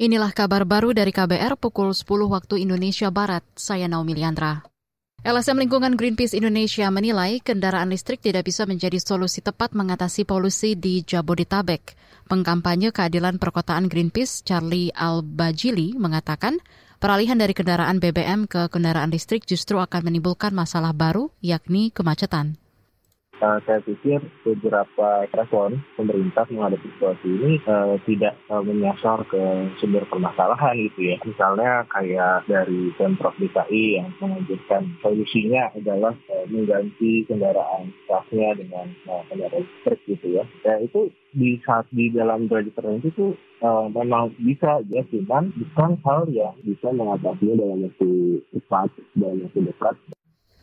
Inilah kabar baru dari KBR pukul 10 waktu Indonesia Barat. Saya Naomi Liandra. LSM Lingkungan Greenpeace Indonesia menilai kendaraan listrik tidak bisa menjadi solusi tepat mengatasi polusi di Jabodetabek. Pengkampanye keadilan perkotaan Greenpeace, Charlie Albajili, mengatakan peralihan dari kendaraan BBM ke kendaraan listrik justru akan menimbulkan masalah baru, yakni kemacetan uh, saya pikir beberapa respon pemerintah menghadapi situasi ini uh, tidak uh, menyasar ke sumber permasalahan gitu ya. Misalnya kayak dari Pemprov DKI yang menganjurkan solusinya adalah uh, mengganti kendaraan gasnya dengan uh, kendaraan listrik gitu ya. Ya itu di saat di dalam derajat tertentu itu uh, memang bisa ya cuman bukan hal yang bisa mengatasinya dalam waktu cepat dalam waktu dekat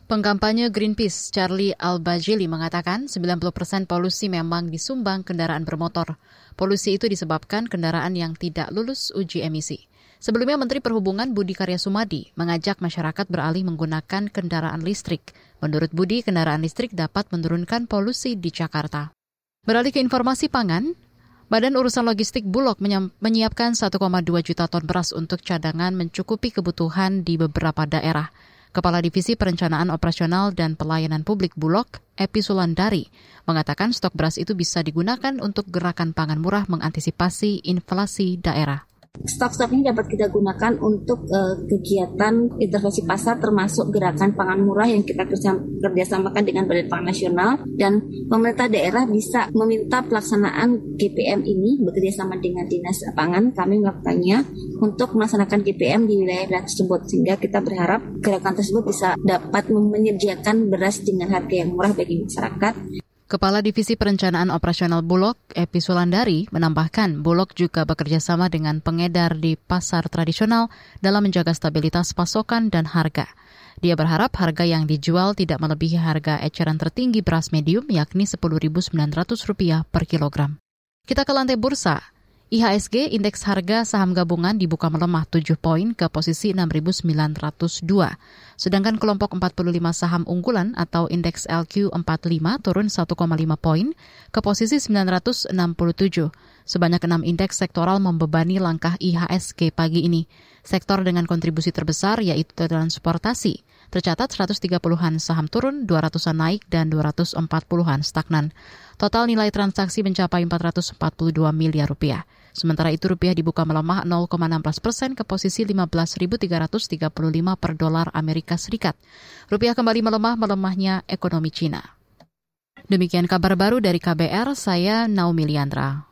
Pengkampanye Greenpeace Charlie Albajili mengatakan 90 persen polusi memang disumbang kendaraan bermotor. Polusi itu disebabkan kendaraan yang tidak lulus uji emisi. Sebelumnya Menteri Perhubungan Budi Karya Sumadi mengajak masyarakat beralih menggunakan kendaraan listrik. Menurut Budi, kendaraan listrik dapat menurunkan polusi di Jakarta. Beralih ke informasi pangan, Badan Urusan Logistik Bulog menyiapkan 1,2 juta ton beras untuk cadangan mencukupi kebutuhan di beberapa daerah. Kepala Divisi Perencanaan Operasional dan Pelayanan Publik Bulog, Epi Sulandari, mengatakan stok beras itu bisa digunakan untuk gerakan pangan murah mengantisipasi inflasi daerah. Stok-stok ini dapat kita gunakan untuk uh, kegiatan intervensi pasar termasuk gerakan pangan murah yang kita kerjasamakan dengan Badan Pangan Nasional dan pemerintah daerah bisa meminta pelaksanaan GPM ini bekerja sama dengan Dinas Pangan kami melakukannya untuk melaksanakan GPM di wilayah tersebut sehingga kita berharap gerakan tersebut bisa dapat menyediakan beras dengan harga yang murah bagi masyarakat. Kepala Divisi Perencanaan Operasional Bulog, Epi Sulandari, menambahkan Bulog juga bekerja sama dengan pengedar di pasar tradisional dalam menjaga stabilitas pasokan dan harga. Dia berharap harga yang dijual tidak melebihi harga eceran tertinggi beras medium yakni Rp10.900 per kilogram. Kita ke lantai bursa. IHSG indeks harga saham gabungan dibuka melemah 7 poin ke posisi 6.902. Sedangkan kelompok 45 saham unggulan atau indeks LQ45 turun 1,5 poin ke posisi 967. Sebanyak enam indeks sektoral membebani langkah IHSG pagi ini. Sektor dengan kontribusi terbesar yaitu transportasi. Tercatat 130-an saham turun, 200-an naik, dan 240-an stagnan. Total nilai transaksi mencapai 442 miliar rupiah. Sementara itu rupiah dibuka melemah 0,16 persen ke posisi 15.335 per dolar Amerika Serikat. Rupiah kembali melemah melemahnya ekonomi Cina. Demikian kabar baru dari KBR, saya Naomi Liandra.